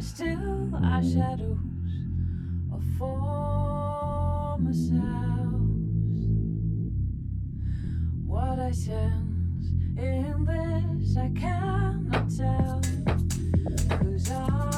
still our shadows of former selves. What I sense in this, I cannot tell. Cause I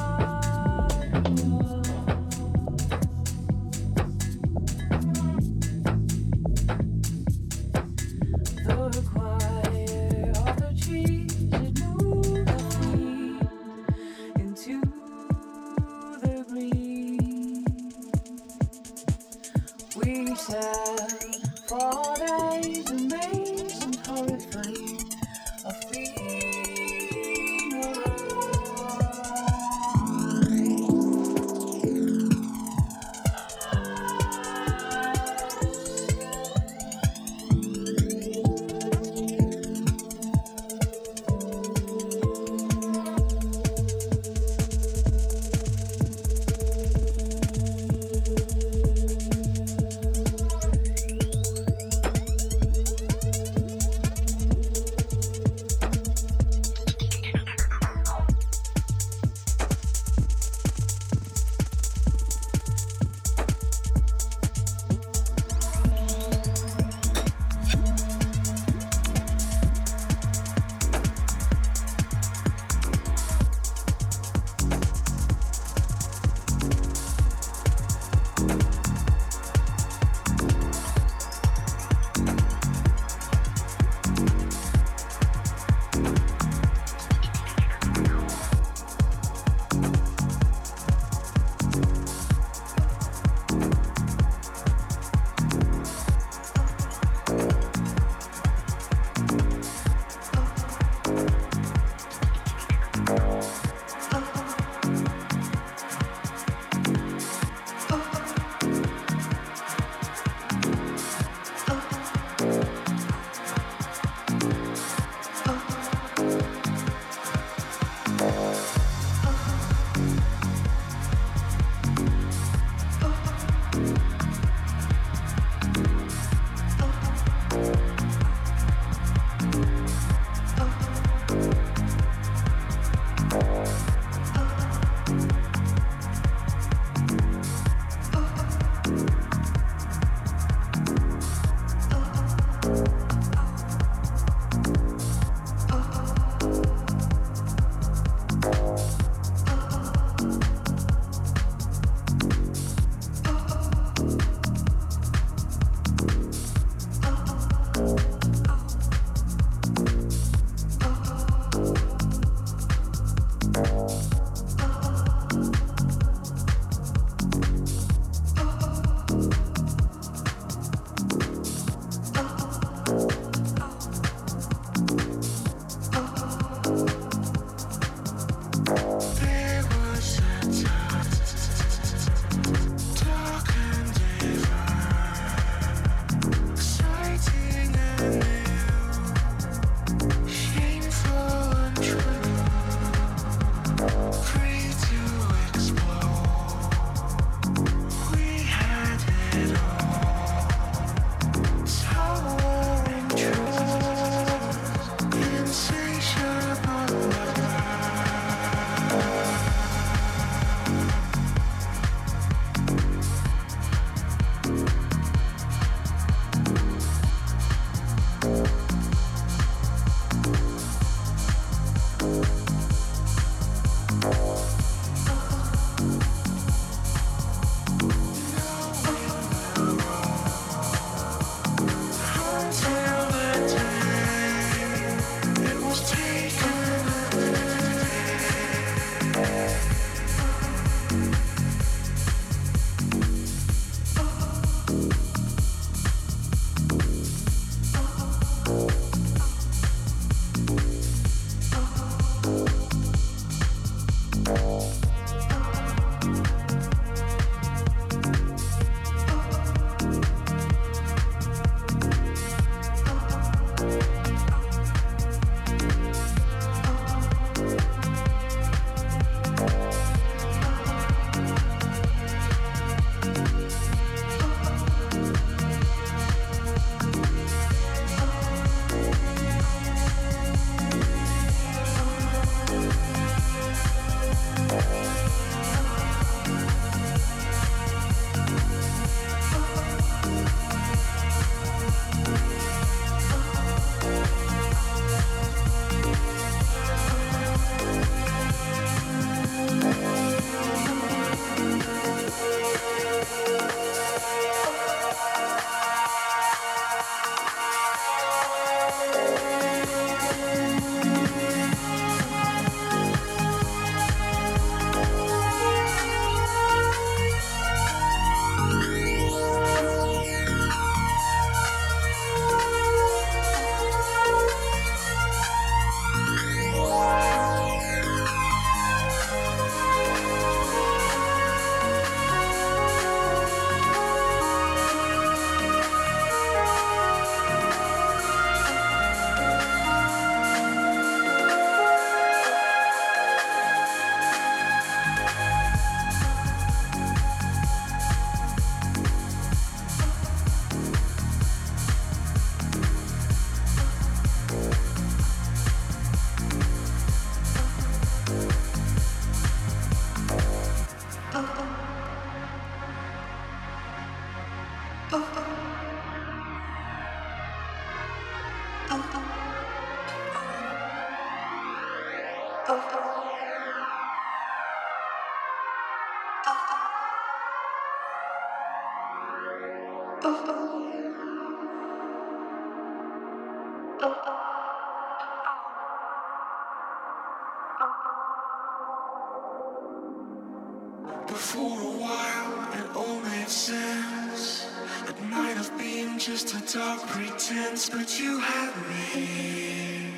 but you had me.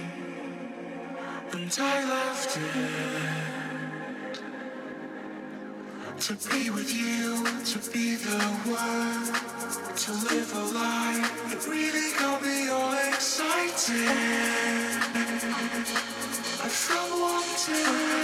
And I left it. To be with you, to be the one, to live a life. It really got me all excited. I felt wanted.